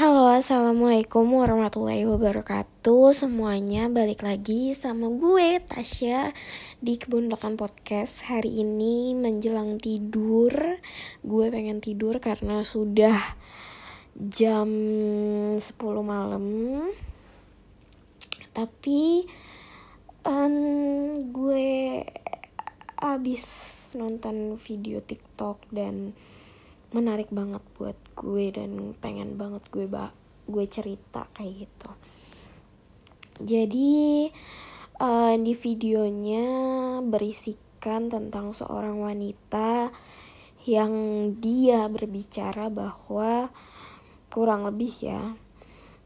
Halo, assalamualaikum warahmatullahi wabarakatuh semuanya. Balik lagi sama gue Tasya di Kebundakan Podcast. Hari ini menjelang tidur, gue pengen tidur karena sudah jam 10 malam. Tapi um, gue abis nonton video TikTok dan menarik banget buat gue dan pengen banget gue ba gue cerita kayak gitu. Jadi uh, di videonya berisikan tentang seorang wanita yang dia berbicara bahwa kurang lebih ya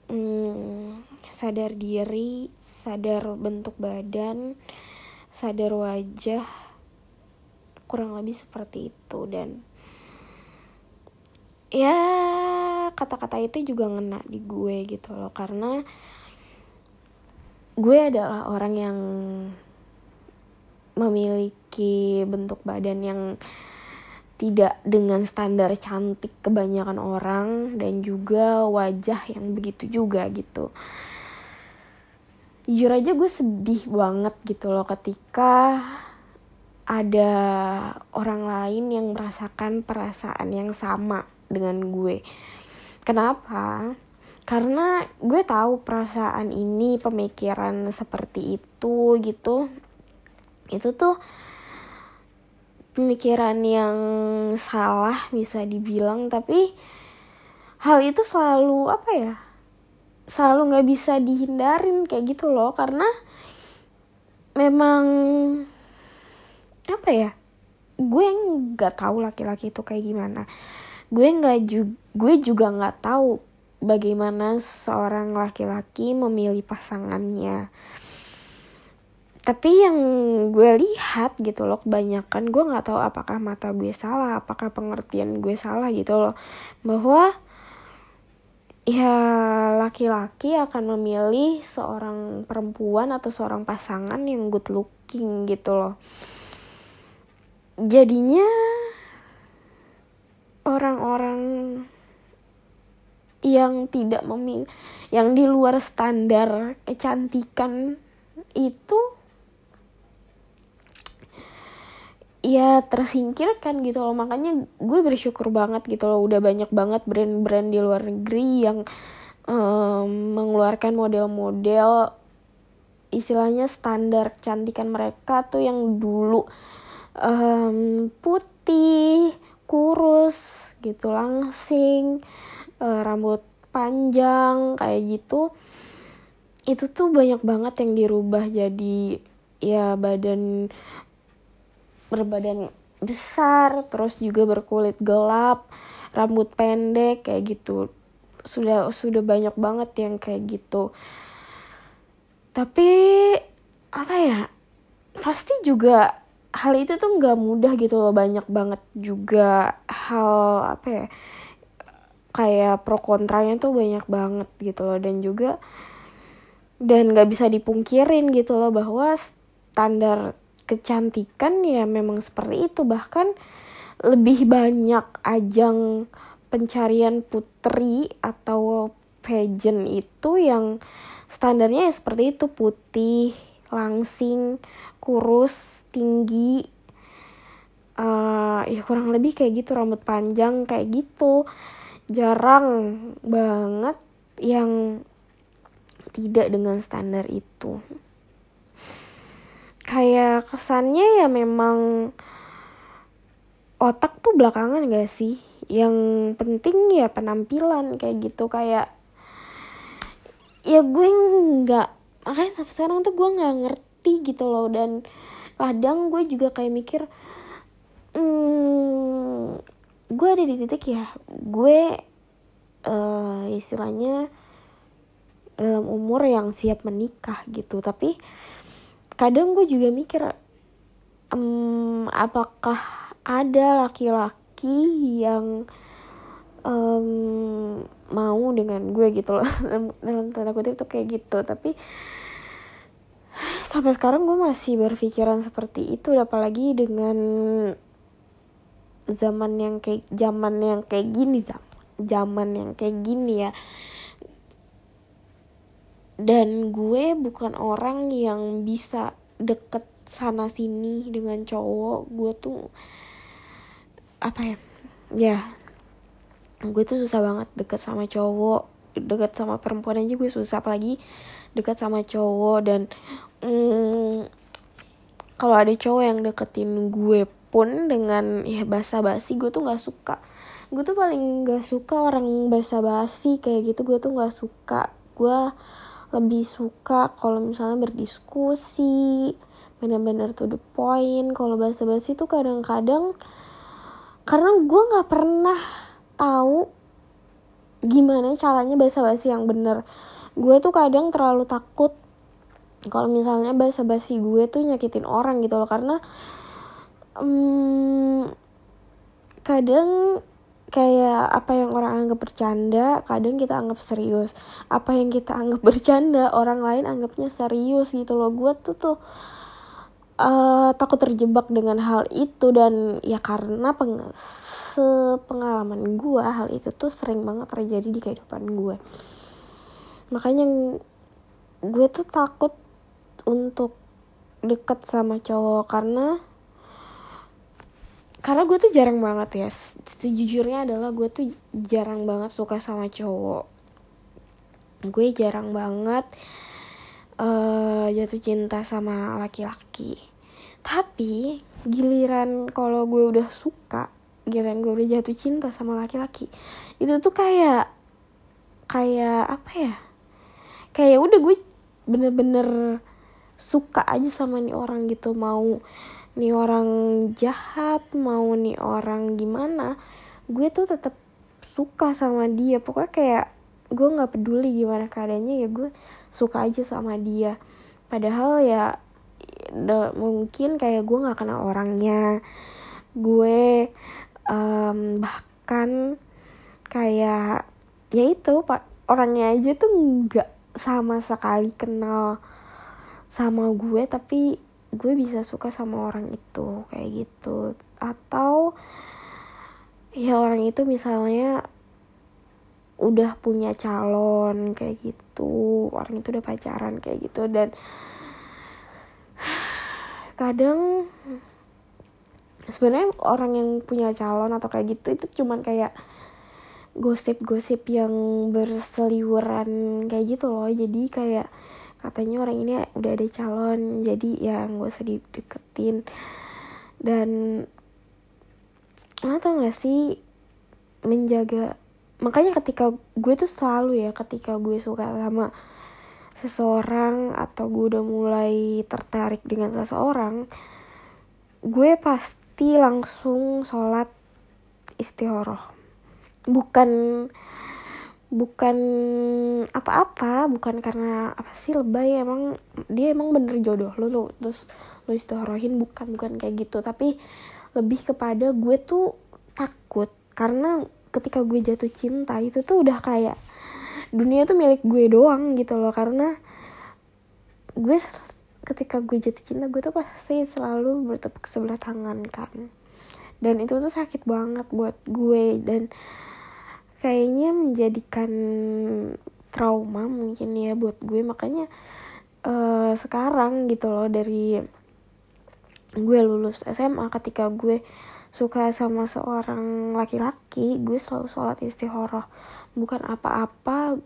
hmm, sadar diri sadar bentuk badan sadar wajah kurang lebih seperti itu dan ya kata-kata itu juga ngena di gue gitu loh karena gue adalah orang yang memiliki bentuk badan yang tidak dengan standar cantik kebanyakan orang dan juga wajah yang begitu juga gitu. Jujur aja gue sedih banget gitu loh ketika ada orang lain yang merasakan perasaan yang sama dengan gue. Kenapa? Karena gue tahu perasaan ini pemikiran seperti itu gitu. Itu tuh pemikiran yang salah bisa dibilang tapi hal itu selalu apa ya selalu nggak bisa dihindarin kayak gitu loh. Karena memang apa ya gue nggak tahu laki-laki itu kayak gimana gue nggak juga gue juga nggak tahu bagaimana seorang laki-laki memilih pasangannya. Tapi yang gue lihat gitu loh kebanyakan gue nggak tahu apakah mata gue salah apakah pengertian gue salah gitu loh. Bahwa ya laki-laki akan memilih seorang perempuan atau seorang pasangan yang good looking gitu loh. Jadinya orang-orang yang tidak memilih yang di luar standar kecantikan itu ya tersingkirkan gitu loh. Makanya gue bersyukur banget gitu loh. Udah banyak banget brand-brand di luar negeri yang um, mengeluarkan model-model istilahnya standar kecantikan mereka tuh yang dulu um, putih kurus gitu langsing uh, rambut panjang kayak gitu. Itu tuh banyak banget yang dirubah jadi ya badan berbadan besar terus juga berkulit gelap rambut pendek kayak gitu. Sudah sudah banyak banget yang kayak gitu. Tapi apa ya pasti juga hal itu tuh nggak mudah gitu loh banyak banget juga hal apa ya kayak pro kontranya tuh banyak banget gitu loh. Dan juga dan nggak bisa dipungkirin gitu loh bahwa standar kecantikan ya memang seperti itu. Bahkan lebih banyak ajang pencarian putri atau pageant itu yang standarnya ya seperti itu. Putih langsing kurus tinggi. Uh, ya kurang lebih kayak gitu rambut panjang kayak gitu. Jarang banget yang tidak dengan standar itu. Kayak kesannya ya memang otak tuh belakangan gak sih? Yang penting ya penampilan kayak gitu kayak ya gue nggak makanya sampai sekarang tuh gue nggak ngerti gitu loh. Dan kadang gue juga kayak mikir hmm, gue ada di titik ya gue uh, istilahnya dalam umur yang siap menikah gitu. Tapi kadang gue juga mikir um, apakah ada laki-laki yang um, mau dengan gue? Gitu loh. Dalam, dalam tanda kutip tuh kayak gitu. Tapi sampai sekarang gue masih berpikiran seperti itu apalagi dengan zaman yang kayak zaman yang kayak gini zaman zaman yang kayak gini ya. Dan gue bukan orang yang bisa deket sana sini dengan cowok. Gue tuh apa ya ya gue tuh susah banget deket sama cowok deket sama perempuan aja gue susah. Apalagi deket sama cowok dan mm, kalau ada cowok yang deketin gue pun dengan ya basa basi gue tuh nggak suka. Gue tuh paling nggak suka orang basa basi kayak gitu gue tuh nggak suka. Gue lebih suka kalau misalnya berdiskusi benar-benar to the point. Kalau bahasa basi tuh kadang-kadang karena gue nggak pernah tahu gimana caranya bahasa basi yang bener gue tuh kadang terlalu takut kalau misalnya bahasa basi gue tuh nyakitin orang gitu loh karena um, kadang kayak apa yang orang anggap bercanda kadang kita anggap serius. Apa yang kita anggap bercanda orang lain anggapnya serius gitu loh. Gue tuh tuh uh, takut terjebak dengan hal itu. Dan ya karena peng sepengalaman gue hal itu tuh sering banget terjadi di kehidupan gue makanya gue tuh takut untuk deket sama cowok karena karena gue tuh jarang banget ya. Sejujurnya adalah gue tuh jarang banget suka sama cowok. Gue jarang banget uh, jatuh cinta sama laki-laki. Tapi giliran kalau gue udah suka giliran gue udah jatuh cinta sama laki-laki itu tuh kayak kayak apa ya kayak udah gue bener-bener suka aja sama nih orang gitu. Mau nih orang jahat mau nih orang gimana gue tuh tetap suka sama dia. Pokoknya kayak gue nggak peduli gimana keadaannya ya gue suka aja sama dia. Padahal ya mungkin kayak gue nggak kenal orangnya. Gue um, bahkan kayak ya itu pak orangnya aja tuh nggak sama sekali kenal sama gue tapi gue bisa suka sama orang itu kayak gitu. Atau ya orang itu misalnya udah punya calon kayak gitu. Orang itu udah pacaran kayak gitu. Dan kadang sebenarnya orang yang punya calon atau kayak gitu itu cuman kayak gosip-gosip yang berseliweran kayak gitu loh. Jadi kayak katanya orang ini udah ada calon jadi ya gak usah dideketin. Dan lo tau gak sih menjaga makanya ketika gue tuh selalu ya ketika gue suka sama seseorang atau gue udah mulai tertarik dengan seseorang gue pasti langsung sholat istihoroh bukan bukan apa-apa bukan karena apa sih lebay emang dia emang bener jodoh lo lo terus lo istihorohin bukan bukan kayak gitu. Tapi lebih kepada gue tuh takut karena ketika gue jatuh cinta itu tuh udah kayak dunia tuh milik gue doang gitu loh. Karena gue ketika gue jatuh cinta gue tuh pasti selalu bertepuk sebelah tangan kan. Dan itu tuh sakit banget buat gue. Dan kayaknya menjadikan trauma mungkin ya buat gue. Makanya uh, sekarang gitu loh dari gue lulus SMA ketika gue suka sama seorang laki-laki gue selalu sholat istihoroh bukan apa-apa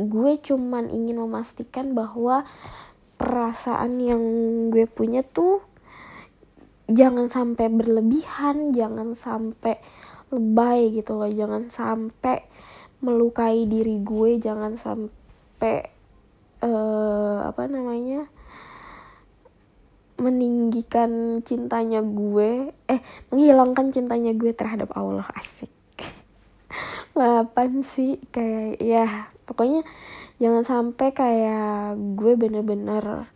gue cuman ingin memastikan bahwa perasaan yang gue punya tuh jangan sampai berlebihan jangan sampai lebay gitu loh. Jangan sampai melukai diri gue jangan sampai uh, apa namanya meninggikan cintanya gue eh menghilangkan cintanya gue terhadap Allah. Asik. Lapan sih kayak ya pokoknya jangan sampai kayak gue bener-bener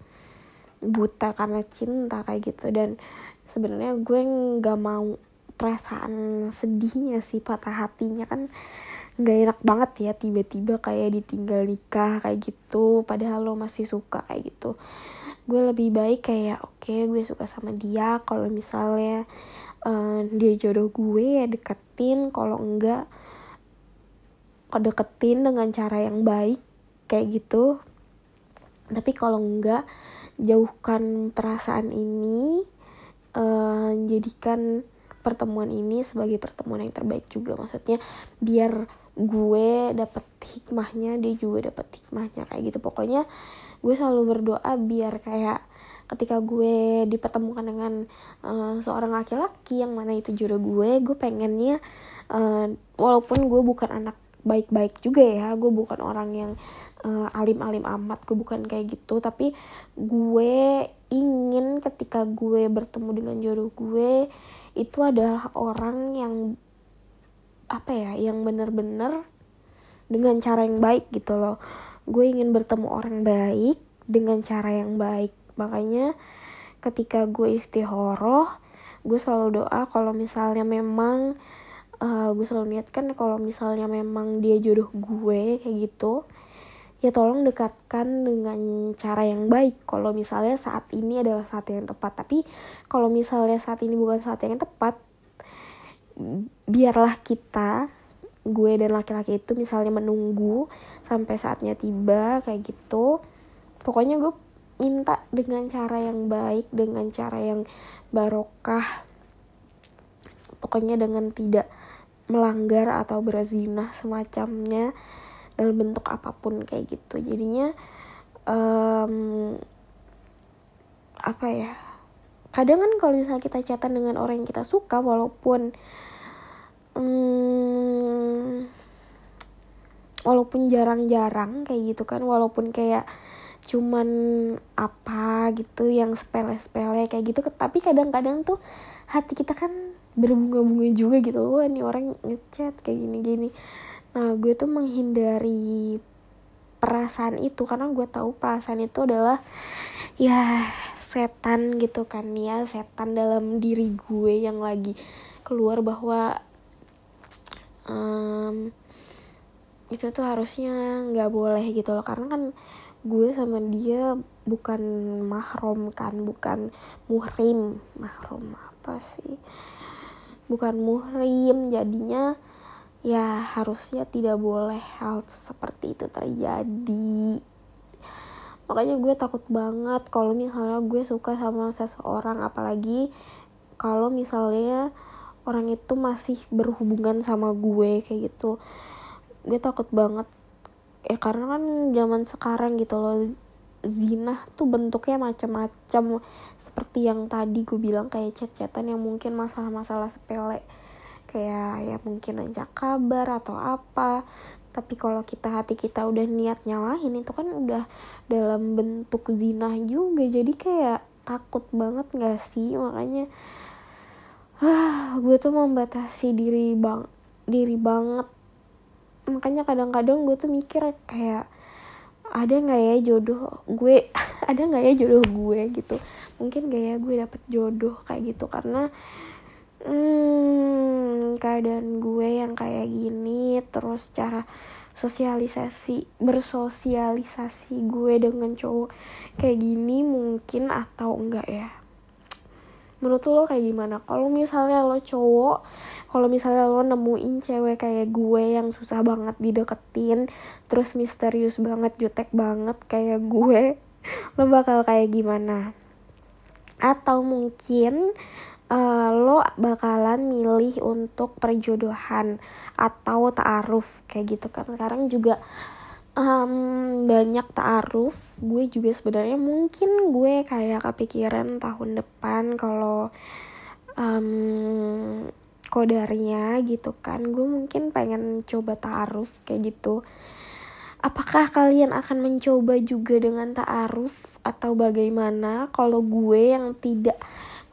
buta karena cinta kayak gitu. Dan sebenarnya gue nggak mau perasaan sedihnya sih patah hatinya kan nggak enak banget ya tiba-tiba kayak ditinggal nikah kayak gitu padahal lo masih suka kayak gitu. Gue lebih baik kayak oke okay, gue suka sama dia kalau misalnya uh, dia jodoh gue ya deketin kalau enggak kedeketin dengan cara yang baik kayak gitu. Tapi kalau enggak jauhkan perasaan ini uh, jadikan pertemuan ini sebagai pertemuan yang terbaik juga. Maksudnya biar gue dapet hikmahnya dia juga dapet hikmahnya kayak gitu. Pokoknya gue selalu berdoa biar kayak ketika gue dipertemukan dengan uh, seorang laki-laki yang mana itu jodoh gue gue pengennya uh, walaupun gue bukan anak baik-baik juga ya gue bukan orang yang uh, alim-alim amat gue bukan kayak gitu. Tapi gue ingin ketika gue bertemu dengan jodoh gue itu adalah orang yang apa ya yang bener-bener dengan cara yang baik gitu loh. Gue ingin bertemu orang baik dengan cara yang baik. Makanya ketika gue istihoroh gue selalu doa kalau misalnya memang uh, gue selalu niatkan kalau misalnya memang dia jodoh gue kayak gitu ya tolong dekatkan dengan cara yang baik. Kalau misalnya saat ini adalah saat yang tepat. Tapi kalau misalnya saat ini bukan saat yang tepat biarlah kita gue dan laki-laki itu misalnya menunggu sampai saatnya tiba kayak gitu. Pokoknya gue minta dengan cara yang baik dengan cara yang barokah. Pokoknya dengan tidak melanggar atau berzina semacamnya dalam bentuk apa pun kayak gitu. Jadinya um, apa ya kadang kan kalau misalnya kita chatan dengan orang yang kita suka walaupun um, walaupun jarang-jarang kayak gitu kan walaupun kayak cuman apa gitu yang sepele-sepele kayak gitu tapi kadang-kadang tuh hati kita kan berbunga-bunga juga gitu loh nih orang ngechat kayak gini-gini nah gue tuh menghindari perasaan itu karena gue tahu perasaan itu adalah ya setan gitu kan ya setan dalam diri gue yang lagi keluar bahwa um, itu tuh harusnya nggak boleh gitu loh. Karena kan gue sama dia bukan mahrom kan bukan muhrim. Mahrom apa sih? Bukan muhrim jadinya ya harusnya tidak boleh hal seperti itu terjadi. Makanya gue takut banget kalau misalnya gue suka sama seseorang apalagi kalau misalnya orang itu masih berhubungan sama gue kayak gitu. Gue takut banget. Ya karena kan zaman sekarang gitu loh zina tuh bentuknya macam-macam. Seperti yang tadi gue bilang kayak chat-chatan yang mungkin masalah-masalah sepele kayak ya mungkin aja kabar atau apa. Tapi kalau kita hati kita udah niat nyalahin itu kan udah dalam bentuk zina juga. Jadi kayak takut banget gak sih? Makanya ah gue tuh membatasi diri bang diri banget. Makanya kadang-kadang gue tuh mikir kayak ada nggak ya jodoh gue? Ada nggak ya jodoh gue? Gitu. Mungkin gak ya gue dapet jodoh? Kayak gitu. Karena hmm, keadaan gue yang kayak gini terus cara sosialisasi bersosialisasi gue dengan cowok kayak gini mungkin atau enggak ya? Menurut lo kayak gimana? Kalau misalnya lo cowok kalau misalnya lo nemuin cewek kayak gue yang susah banget dideketin terus misterius banget jutek banget kayak gue lo bakal kayak gimana? Atau mungkin uh, lo bakalan milih untuk perjodohan atau taaruf kayak gitu kan. Sekarang juga um, banyak taaruf. Gue juga sebenarnya mungkin gue kayak kepikiran tahun depan kalau um, kodarnya gitu kan. Gue mungkin pengen coba taaruf kayak gitu. Apakah kalian akan mencoba juga dengan taaruf atau bagaimana? Kalau gue yang tidak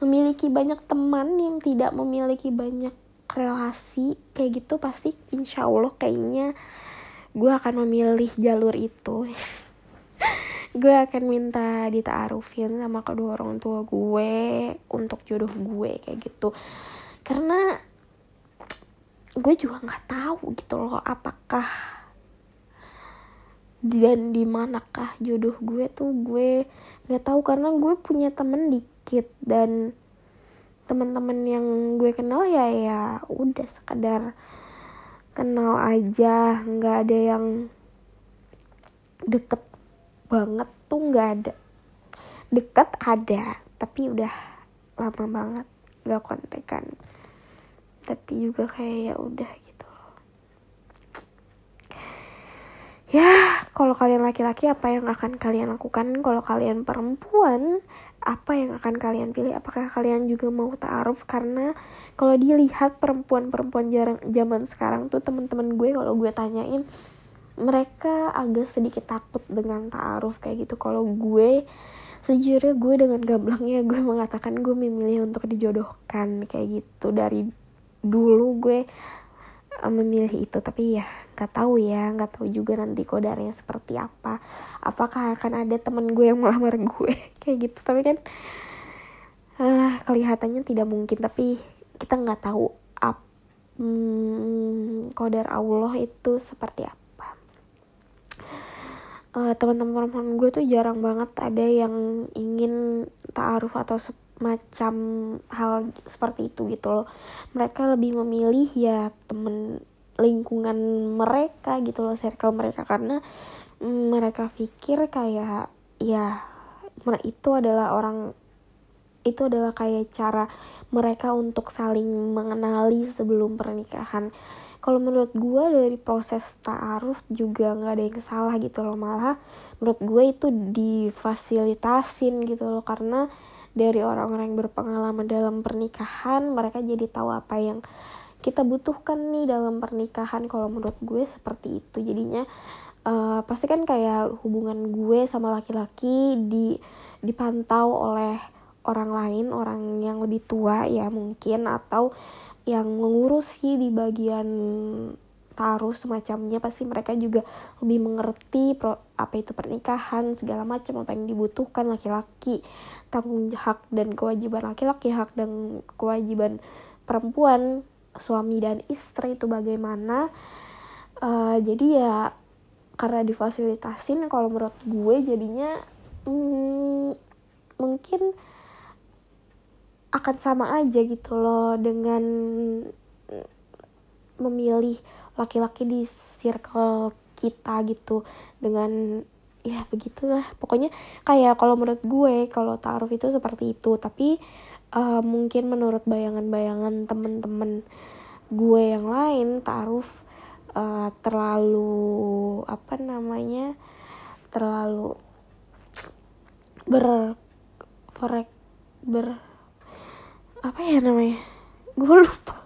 memiliki banyak teman yang tidak memiliki banyak relasi kayak gitu pasti insya Allah kayaknya gue akan memilih jalur itu. Gue akan minta ditaarufin sama kedua orang tua gue untuk jodoh gue kayak gitu. Karena gue juga nggak tahu gitu loh apakah dan di manakah jodoh gue tuh gue nggak tahu karena gue punya temen di sedikit dan teman-teman yang gue kenal ya ya udah sekadar kenal aja. Nggak ada yang deket banget tuh nggak ada. Deket ada tapi udah lama banget gak kontekan. Tapi juga kayak ya udah gitu. Ya kalau kalian laki-laki apa yang akan kalian lakukan? Kalau kalian perempuan apa yang akan kalian pilih? Apakah kalian juga mau taaruf? Karena kalau dilihat perempuan-perempuan jarang zaman sekarang tuh teman-teman gue kalau gue tanyain mereka agak sedikit takut dengan taaruf kayak gitu. Kalau gue sejujurnya gue dengan gamblangnya gue mengatakan gue memilih untuk dijodohkan kayak gitu. Dari dulu gue memilih itu. Tapi ya nggak tahu ya nggak tahu juga nanti kodarnya seperti apa. Apakah akan ada temen gue yang melamar gue? Kayak gitu. Tapi kan uh, kelihatannya tidak mungkin. Tapi kita nggak tahu ap hmm, kodar Allah itu seperti apa. Uh, teman-teman gue tuh jarang banget ada yang ingin taaruf atau semacam hal seperti itu gitu loh. Mereka lebih memilih ya temen lingkungan mereka gitu loh circle mereka. Karena mm, mereka pikir kayak ya itu adalah orang itu adalah kayak cara mereka untuk saling mengenali sebelum pernikahan. Kalau menurut gue dari proses ta'aruf juga nggak ada yang salah gitu loh. Malah menurut gue itu difasilitasin gitu loh. Karena dari orang-orang yang berpengalaman dalam pernikahan mereka jadi tahu apa yang kita butuhkan nih dalam pernikahan. Kalau menurut gue seperti itu. Jadinya uh, pasti kan kayak hubungan gue sama laki-laki di dipantau oleh orang lain orang yang lebih tua ya mungkin atau yang mengurusi di bagian taruh semacamnya pasti mereka juga lebih mengerti pro, apa itu pernikahan segala macam apa yang dibutuhkan laki-laki. Tanggung hak dan kewajiban laki-laki hak dan kewajiban perempuan suami dan istri itu bagaimana. Uh, jadi ya karena difasilitasin kalau menurut gue jadinya hmm, mungkin akan sama aja gitu loh dengan memilih laki-laki di circle kita gitu. Dengan ya begitulah. Pokoknya kayak kalau menurut gue kalau taruh itu seperti itu. Tapi uh, mungkin menurut bayangan-bayangan temen-temen gue yang lain taruh uh, terlalu apa namanya terlalu ber ber apa ya namanya? Gue lupa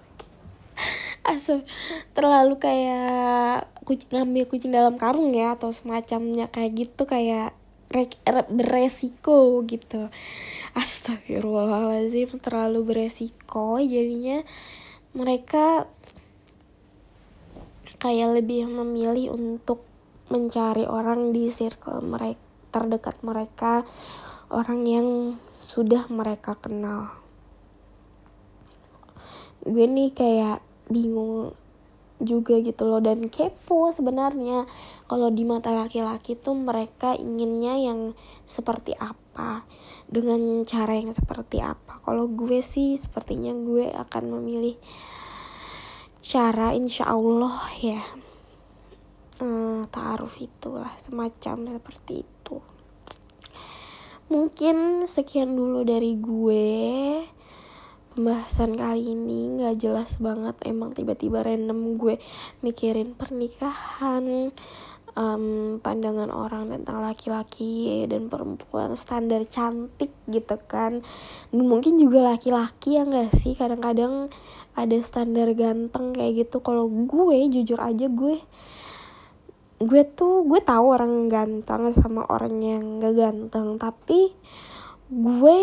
asal terlalu kayak kucing ngambil kucing dalam karung ya atau semacamnya kayak gitu kayak beresiko gitu. Astagfirullahaladzim terlalu beresiko jadinya mereka kayak lebih memilih untuk mencari orang di circle mereka terdekat mereka orang yang sudah mereka kenal. Gue nih kayak bingung juga gitu loh. Dan kepo sebenarnya kalau di mata laki-laki tuh mereka inginnya yang seperti apa dengan cara yang seperti apa. Kalau gue sih sepertinya gue akan memilih cara insya Allah ya uh, taaruf itulah semacam seperti itu. Mungkin sekian dulu dari gue pembahasan kali ini nggak jelas banget emang tiba-tiba random gue mikirin pernikahan um, pandangan orang tentang laki-laki dan perempuan standar cantik gitu kan. Dan mungkin juga laki-laki ya nggak sih? Kadang-kadang ada standar ganteng kayak gitu. Kalau gue jujur aja gue gue tuh gue tahu orang ganteng sama orang yang gak ganteng. Tapi gue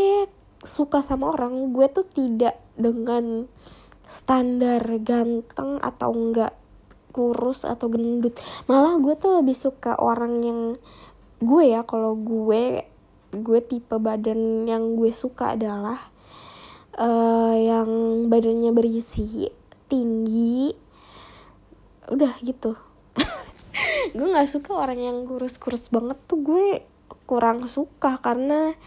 suka sama orang gue tuh tidak dengan standar ganteng atau enggak kurus atau gendut. Malah gue tuh lebih suka orang yang gue ya kalau gue gue tipe badan yang gue suka adalah uh, yang badannya berisi tinggi udah gitu. Gue nggak suka orang yang kurus-kurus banget tuh gue kurang suka karena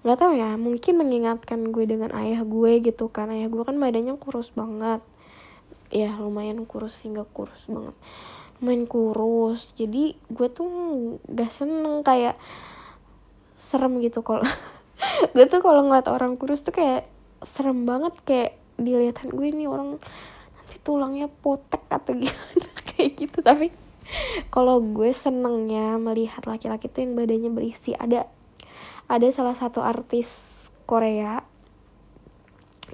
nggak tahu ya mungkin mengingatkan gue dengan ayah gue gitu kan. Ayah gue kan badannya kurus banget. Ya lumayan kurus hingga kurus banget. Main kurus. Jadi gue tuh gak seneng kayak serem gitu kalau gue tuh kalau ngeliat orang kurus tuh kayak serem banget. Kayak dilihatin gue ini orang nanti tulangnya potek atau gimana kayak gitu. Tapi kalau gue senengnya melihat laki-laki tuh yang badannya berisi. Ada ada salah satu artis Korea.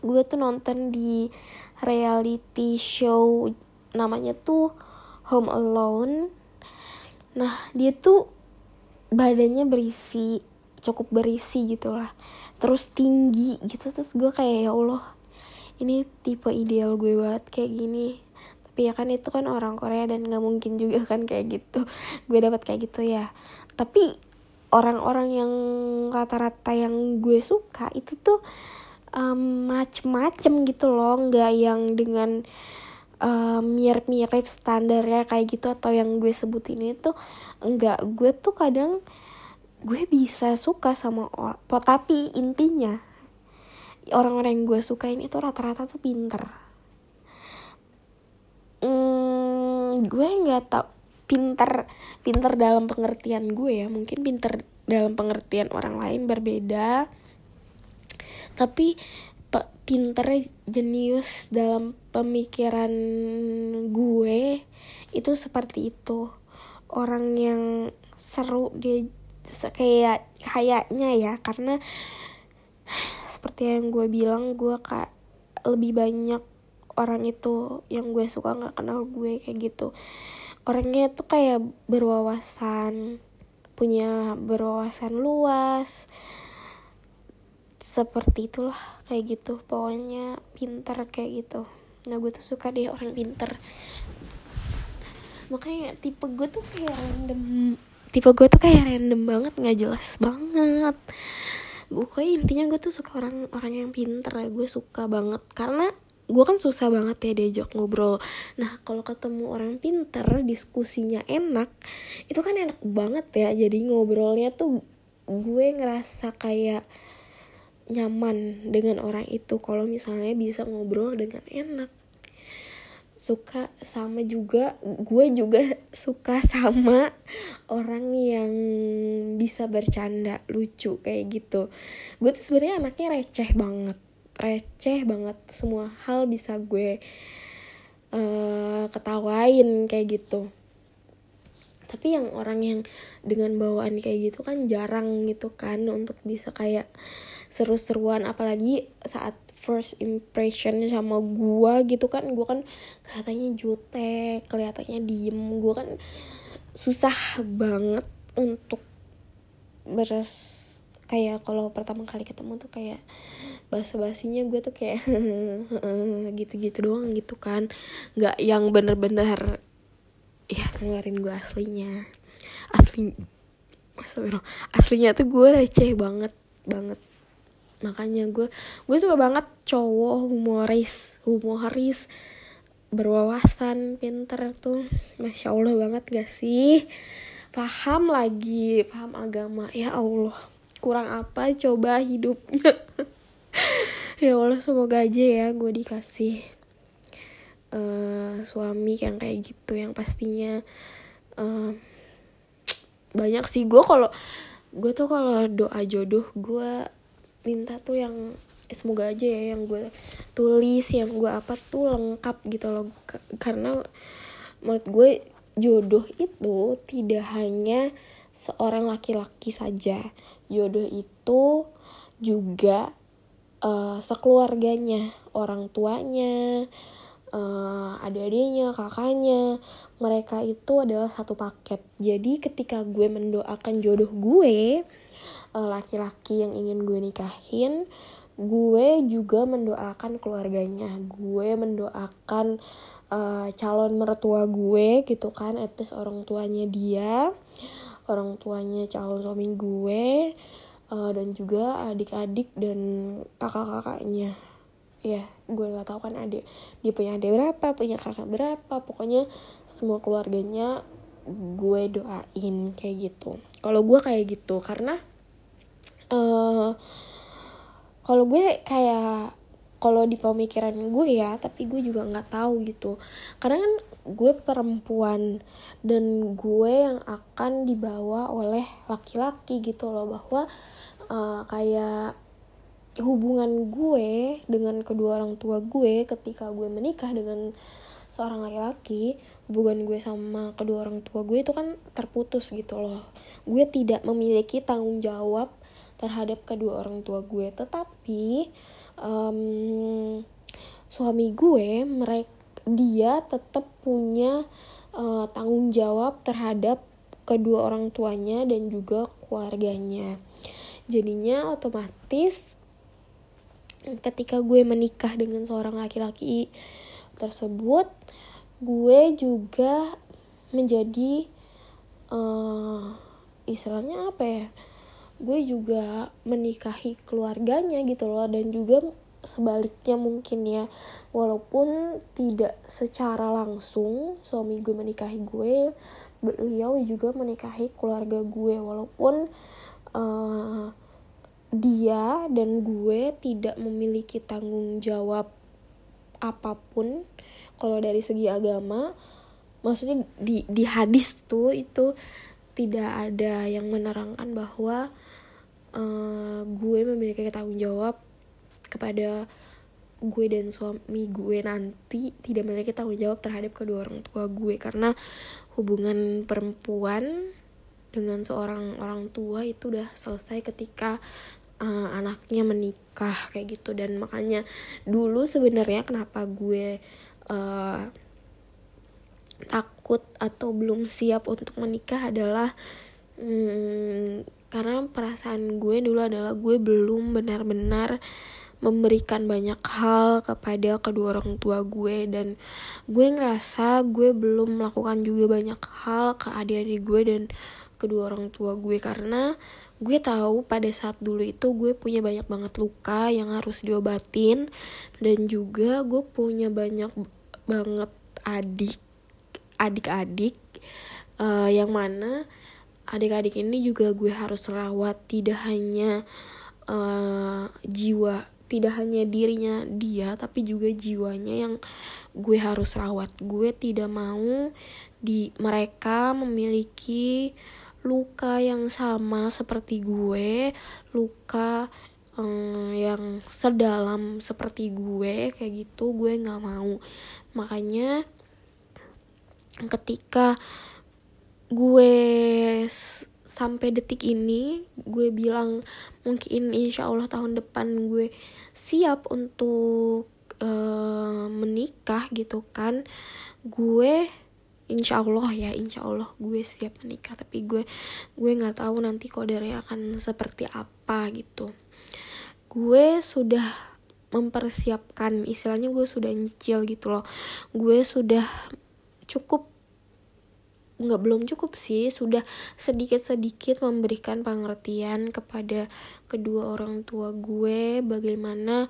Gue tuh nonton di reality show namanya tuh Home Alone. Nah dia tuh badannya berisi cukup berisi gitu lah. Terus tinggi gitu terus gue kayak ya Allah ini tipe ideal gue banget kayak gini. Tapi ya kan itu kan orang Korea dan nggak mungkin juga kan kayak gitu. Gue dapat kayak gitu ya. Tapi orang-orang yang rata-rata yang gue suka itu tuh um, macem-macem gitu loh. Nggak yang dengan um, mirip-mirip standarnya kayak gitu atau yang gue sebutin itu. Enggak gue tuh kadang gue bisa suka sama orang tapi intinya orang-orang yang gue sukain itu rata-rata tuh pinter. Hmm, gue nggak tau pinter pinter dalam pengertian gue ya. Mungkin pinter dalam pengertian orang lain berbeda. Tapi pinter jenius dalam pemikiran gue itu seperti itu. Orang yang seru dia kayak kayaknya ya. Karena seperti yang gue bilang gue kayak lebih banyak orang itu yang gue suka nggak kenal gue kayak gitu orangnya tuh kayak berwawasan punya berwawasan luas seperti itulah kayak gitu. Pokoknya pinter kayak gitu. Nah gue tuh suka deh orang pinter. Makanya tipe gue tuh kayak random. Tipe gue tuh kayak random banget nggak jelas banget. Pokoknya intinya gue tuh suka orang orang yang pinter gue suka banget. Karena gue kan susah banget ya diajak ngobrol. Nah kalau ketemu orang pinter diskusinya enak itu kan enak banget ya. Jadi ngobrolnya tuh gue ngerasa kayak nyaman dengan orang itu. Kalau misalnya bisa ngobrol dengan enak. Suka sama juga gue juga suka sama orang yang bisa bercanda lucu kayak gitu. Gue tuh sebenarnya anaknya receh banget receh banget. Semua hal bisa gue uh, ketawain kayak gitu. Tapi yang orang yang dengan bawaan kayak gitu kan jarang gitu kan untuk bisa kayak seru-seruan. Apalagi saat first impression sama gua gitu kan gua kan kelihatannya jutek kelihatannya diem. Gua kan susah banget untuk beres kayak kalau pertama kali ketemu tuh kayak bahasa basinya gue tuh kayak gitu-gitu doang gitu kan. Nggak yang bener-bener ya ngeluarin gue aslinya. Asli Astagfirullah. aslinya tuh gue receh banget banget. Makanya gue gue suka banget cowok humoris humoris berwawasan pinter tuh. Masya allah banget gak sih? Paham lagi paham agama. Ya allah kurang apa coba hidupnya. Ya Allah semoga aja ya gue dikasih uh, suami yang kayak gitu yang pastinya uh, banyak sih. Gue kalau gue tuh kalau doa jodoh gue minta tuh yang semoga aja ya yang gue tulis yang gue apa tuh lengkap gitu loh. Karena menurut gue jodoh itu tidak hanya seorang laki-laki saja jodoh itu juga uh, sekeluarganya orang tuanya uh, adik-adiknya kakaknya mereka itu adalah satu paket. Jadi ketika gue mendoakan jodoh gue uh, laki-laki yang ingin gue nikahin gue juga mendoakan keluarganya. Gue mendoakan uh, calon mertua gue gitu kan etis orang tuanya dia orang tuanya calon suami gue uh, dan juga adik-adik dan kakak-kakaknya. Ya gue nggak tahu kan adik dia punya adik berapa punya kakak berapa pokoknya semua keluarganya gue doain kayak gitu. Kalau gue kayak gitu karena uh, kalau gue kayak kalau di pemikiran gue ya tapi gue juga nggak tahu gitu. Karena kan gue perempuan dan gue yang akan dibawa oleh laki-laki gitu loh bahwa uh, kayak hubungan gue dengan kedua orang tua gue ketika gue menikah dengan seorang laki-laki hubungan gue sama kedua orang tua gue itu kan terputus gitu loh. Gue tidak memiliki tanggung jawab terhadap kedua orang tua gue. Tetapi um, suami gue mereka dia tetap punya uh, tanggung jawab terhadap kedua orang tuanya dan juga keluarganya. Jadinya otomatis ketika gue menikah dengan seorang laki-laki tersebut gue juga menjadi uh, istilahnya apa ya gue juga menikahi keluarganya gitu loh dan juga sebaliknya mungkin ya. Walaupun tidak secara langsung suami gue menikahi gue beliau juga menikahi keluarga gue. Walaupun uh, dia dan gue tidak memiliki tanggung jawab apa pun kalau dari segi agama. Maksudnya di di hadis tuh itu tidak ada yang menerangkan bahwa uh, gue memiliki tanggung jawab kepada gue dan suami gue nanti tidak memiliki tanggung jawab terhadap kedua orang tua gue. Karena hubungan perempuan dengan seorang orang tua itu udah selesai ketika uh, anaknya menikah kayak gitu. Dan makanya dulu sebenarnya kenapa gue uh, takut atau belum siap untuk menikah adalah hmm, karena perasaan gue dulu adalah gue belum benar-benar memberikan banyak hal kepada kedua orang tua gue. Dan gue ngerasa gue belum melakukan juga banyak hal ke adik-adik gue dan kedua orang tua gue. Karena gue tahu pada saat dulu itu gue punya banyak banget luka yang harus diobatin. Dan juga gue punya banyak banget adik adik-adik uh, yang mana adik-adik ini juga gue harus rawat tidak hanya uh, jiwa tidak hanya dirinya dia tapi juga jiwanya yang gue harus rawat. Gue tidak mau di mereka memiliki luka yang sama seperti gue luka um, yang sedalam seperti gue kayak gitu. Gue nggak mau. Makanya ketika gue sampai detik ini gue bilang mungkin insya Allah tahun depan gue siap untuk uh, menikah gitu kan. Gue insya Allah ya insya Allah gue siap menikah. Tapi gue gue nggak tahu nanti kodarnya akan seperti apa gitu. Gue sudah mempersiapkan istilahnya gue sudah nyicil gitu loh. Gue sudah cukup nggak belum cukup sih. Sudah sedikit sedikit memberikan pengertian kepada kedua orang tua gue bagaimana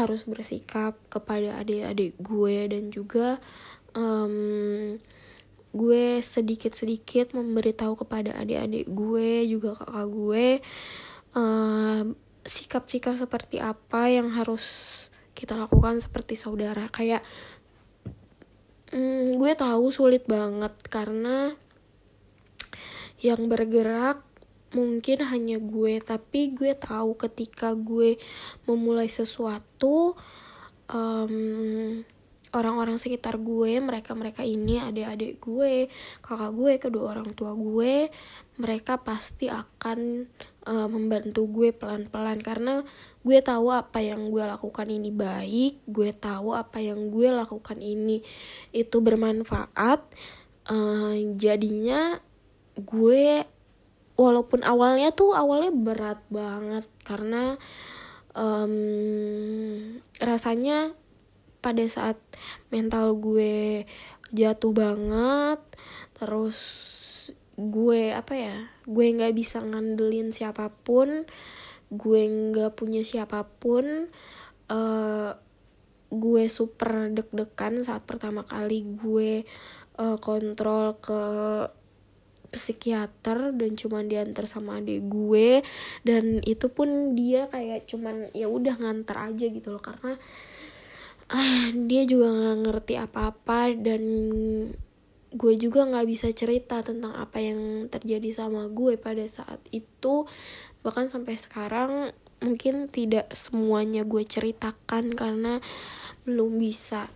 harus bersikap kepada adik-adik gue dan juga um, gue sedikit sedikit memberitahu kepada adik-adik gue juga kakak gue sikap-sikap seperti apa yang harus kita lakukan seperti saudara. Kayak hmm, gue tahu sulit banget karena yang bergerak mungkin hanya gue tapi gue tahu ketika gue memulai sesuatu um, orang-orang sekitar gue mereka mereka ini adik-adik gue kakak gue kedua orang tua gue mereka pasti akan uh, membantu gue pelan-pelan. Karena gue tahu apa yang gue lakukan ini baik gue tahu apa yang gue lakukan ini itu bermanfaat uh, jadinya gue walaupun awalnya tuh awalnya berat banget karena um, rasanya pada saat mental gue jatuh banget terus gue apa ya gue nggak bisa ngandelin siapa pun gue nggak punya siapa pun uh, gue super deg-degan saat pertama kali gue uh, kontrol ke psikiater dan cuman diantar sama adik gue dan itu pun dia kayak cuman ya udah nganter aja gitu loh karena ah dia juga nggak ngerti apa-apa dan gue juga nggak bisa cerita tentang apa yang terjadi sama gue pada saat itu. Bahkan sampai sekarang mungkin tidak semuanya gue ceritakan karena belum bisa.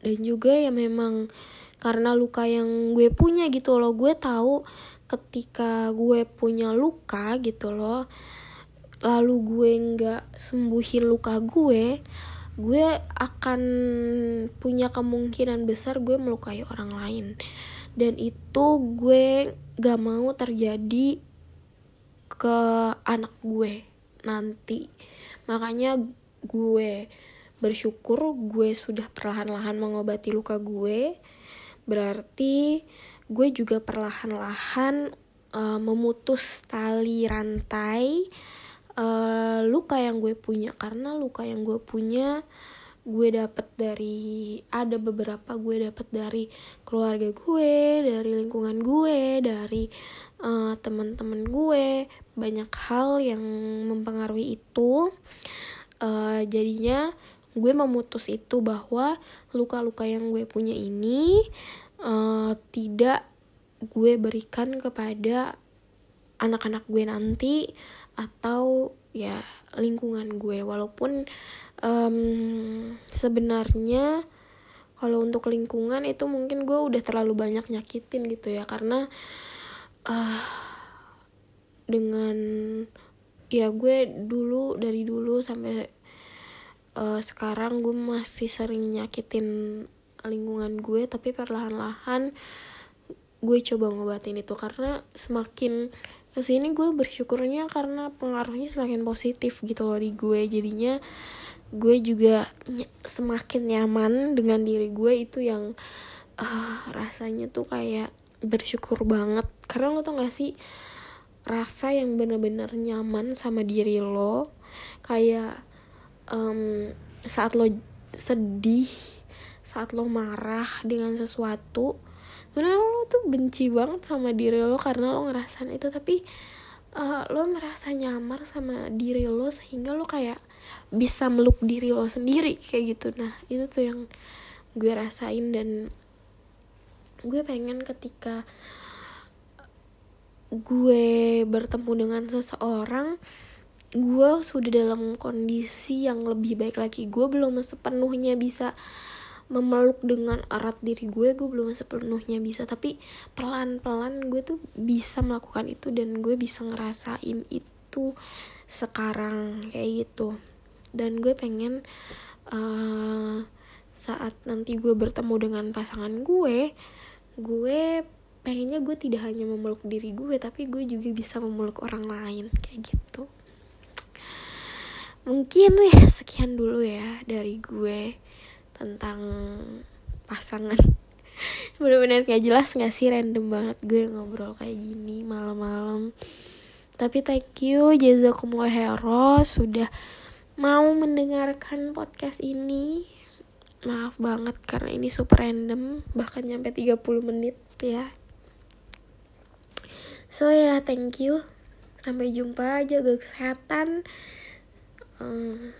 Dan juga ya memang karena luka yang gue punya gitu loh gue tahu ketika gue punya luka gitu loh lalu gue nggak sembuhin luka gue gue akan punya kemungkinan besar gue melukai orang lain. Dan itu gue gak mau terjadi ke anak gue nanti. Makanya gue bersyukur gue sudah perlahan-lahan mengobati luka gue. Berarti gue juga perlahan-lahan uh, memutus tali rantai uh, luka yang gue punya karena luka yang gue punya gue dapet dari ada beberapa gue dapet dari keluarga gue dari lingkungan gue dari uh, teman-teman gue. Banyak hal yang mempengaruhi itu. Uh, jadinya gue memutus itu bahwa luka-luka yang gue punya ini uh, tidak gue berikan kepada anak-anak gue nanti atau ya lingkungan gue. Walaupun um, sebenarnya kalau untuk lingkungan itu mungkin gue udah terlalu banyak nyakitin gitu ya. Karena uh, dengan ya gue dulu dari dulu sampai uh, sekarang gue masih sering nyakitin lingkungan gue. Tapi perlahan-lahan gue coba ngobatin itu. Karena semakin ke sini gue bersyukurnya karena pengaruhnya semakin positif gitu loh di gue. Jadinya gue juga semakin nyaman dengan diri gue itu yang uh, rasanya tuh kayak bersyukur banget. Karena lo tau gak sih rasa yang bener-bener nyaman sama diri lo kayak um, saat lo sedih saat lo marah dengan sesuatu sebenarnya lo tuh benci banget sama diri lo karena lo ngerasain itu tapi uh, lo merasa nyamar sama diri lo sehingga lo kayak bisa meluk diri lo sendiri kayak gitu. Nah itu tuh yang gue rasain dan gue pengen ketika gue bertemu dengan seseorang gue sudah dalam kondisi yang lebih baik lagi. Gue belum sepenuhnya bisa memeluk dengan erat diri gue gue belum sepenuhnya bisa. Tapi pelan pelan gue tuh bisa melakukan itu dan gue bisa ngerasain itu sekarang kayak gitu. Dan gue pengen uh, saat nanti gue bertemu dengan pasangan gue gue pengennya gue tidak hanya memeluk diri gue tapi gue juga bisa memeluk orang lain kayak gitu. Mungkin ya sekian dulu ya dari gue tentang pasangan. Bener-bener kayak jelas gak sih random banget gue ngobrol kayak gini malam-malam. Tapi thank you jazakumullah hero sudah mau mendengarkan podcast ini. Maaf banget karena ini super random bahkan nyampe 30 menit ya. So ya yeah, thank you. Sampai jumpa jaga kesehatan. Uh,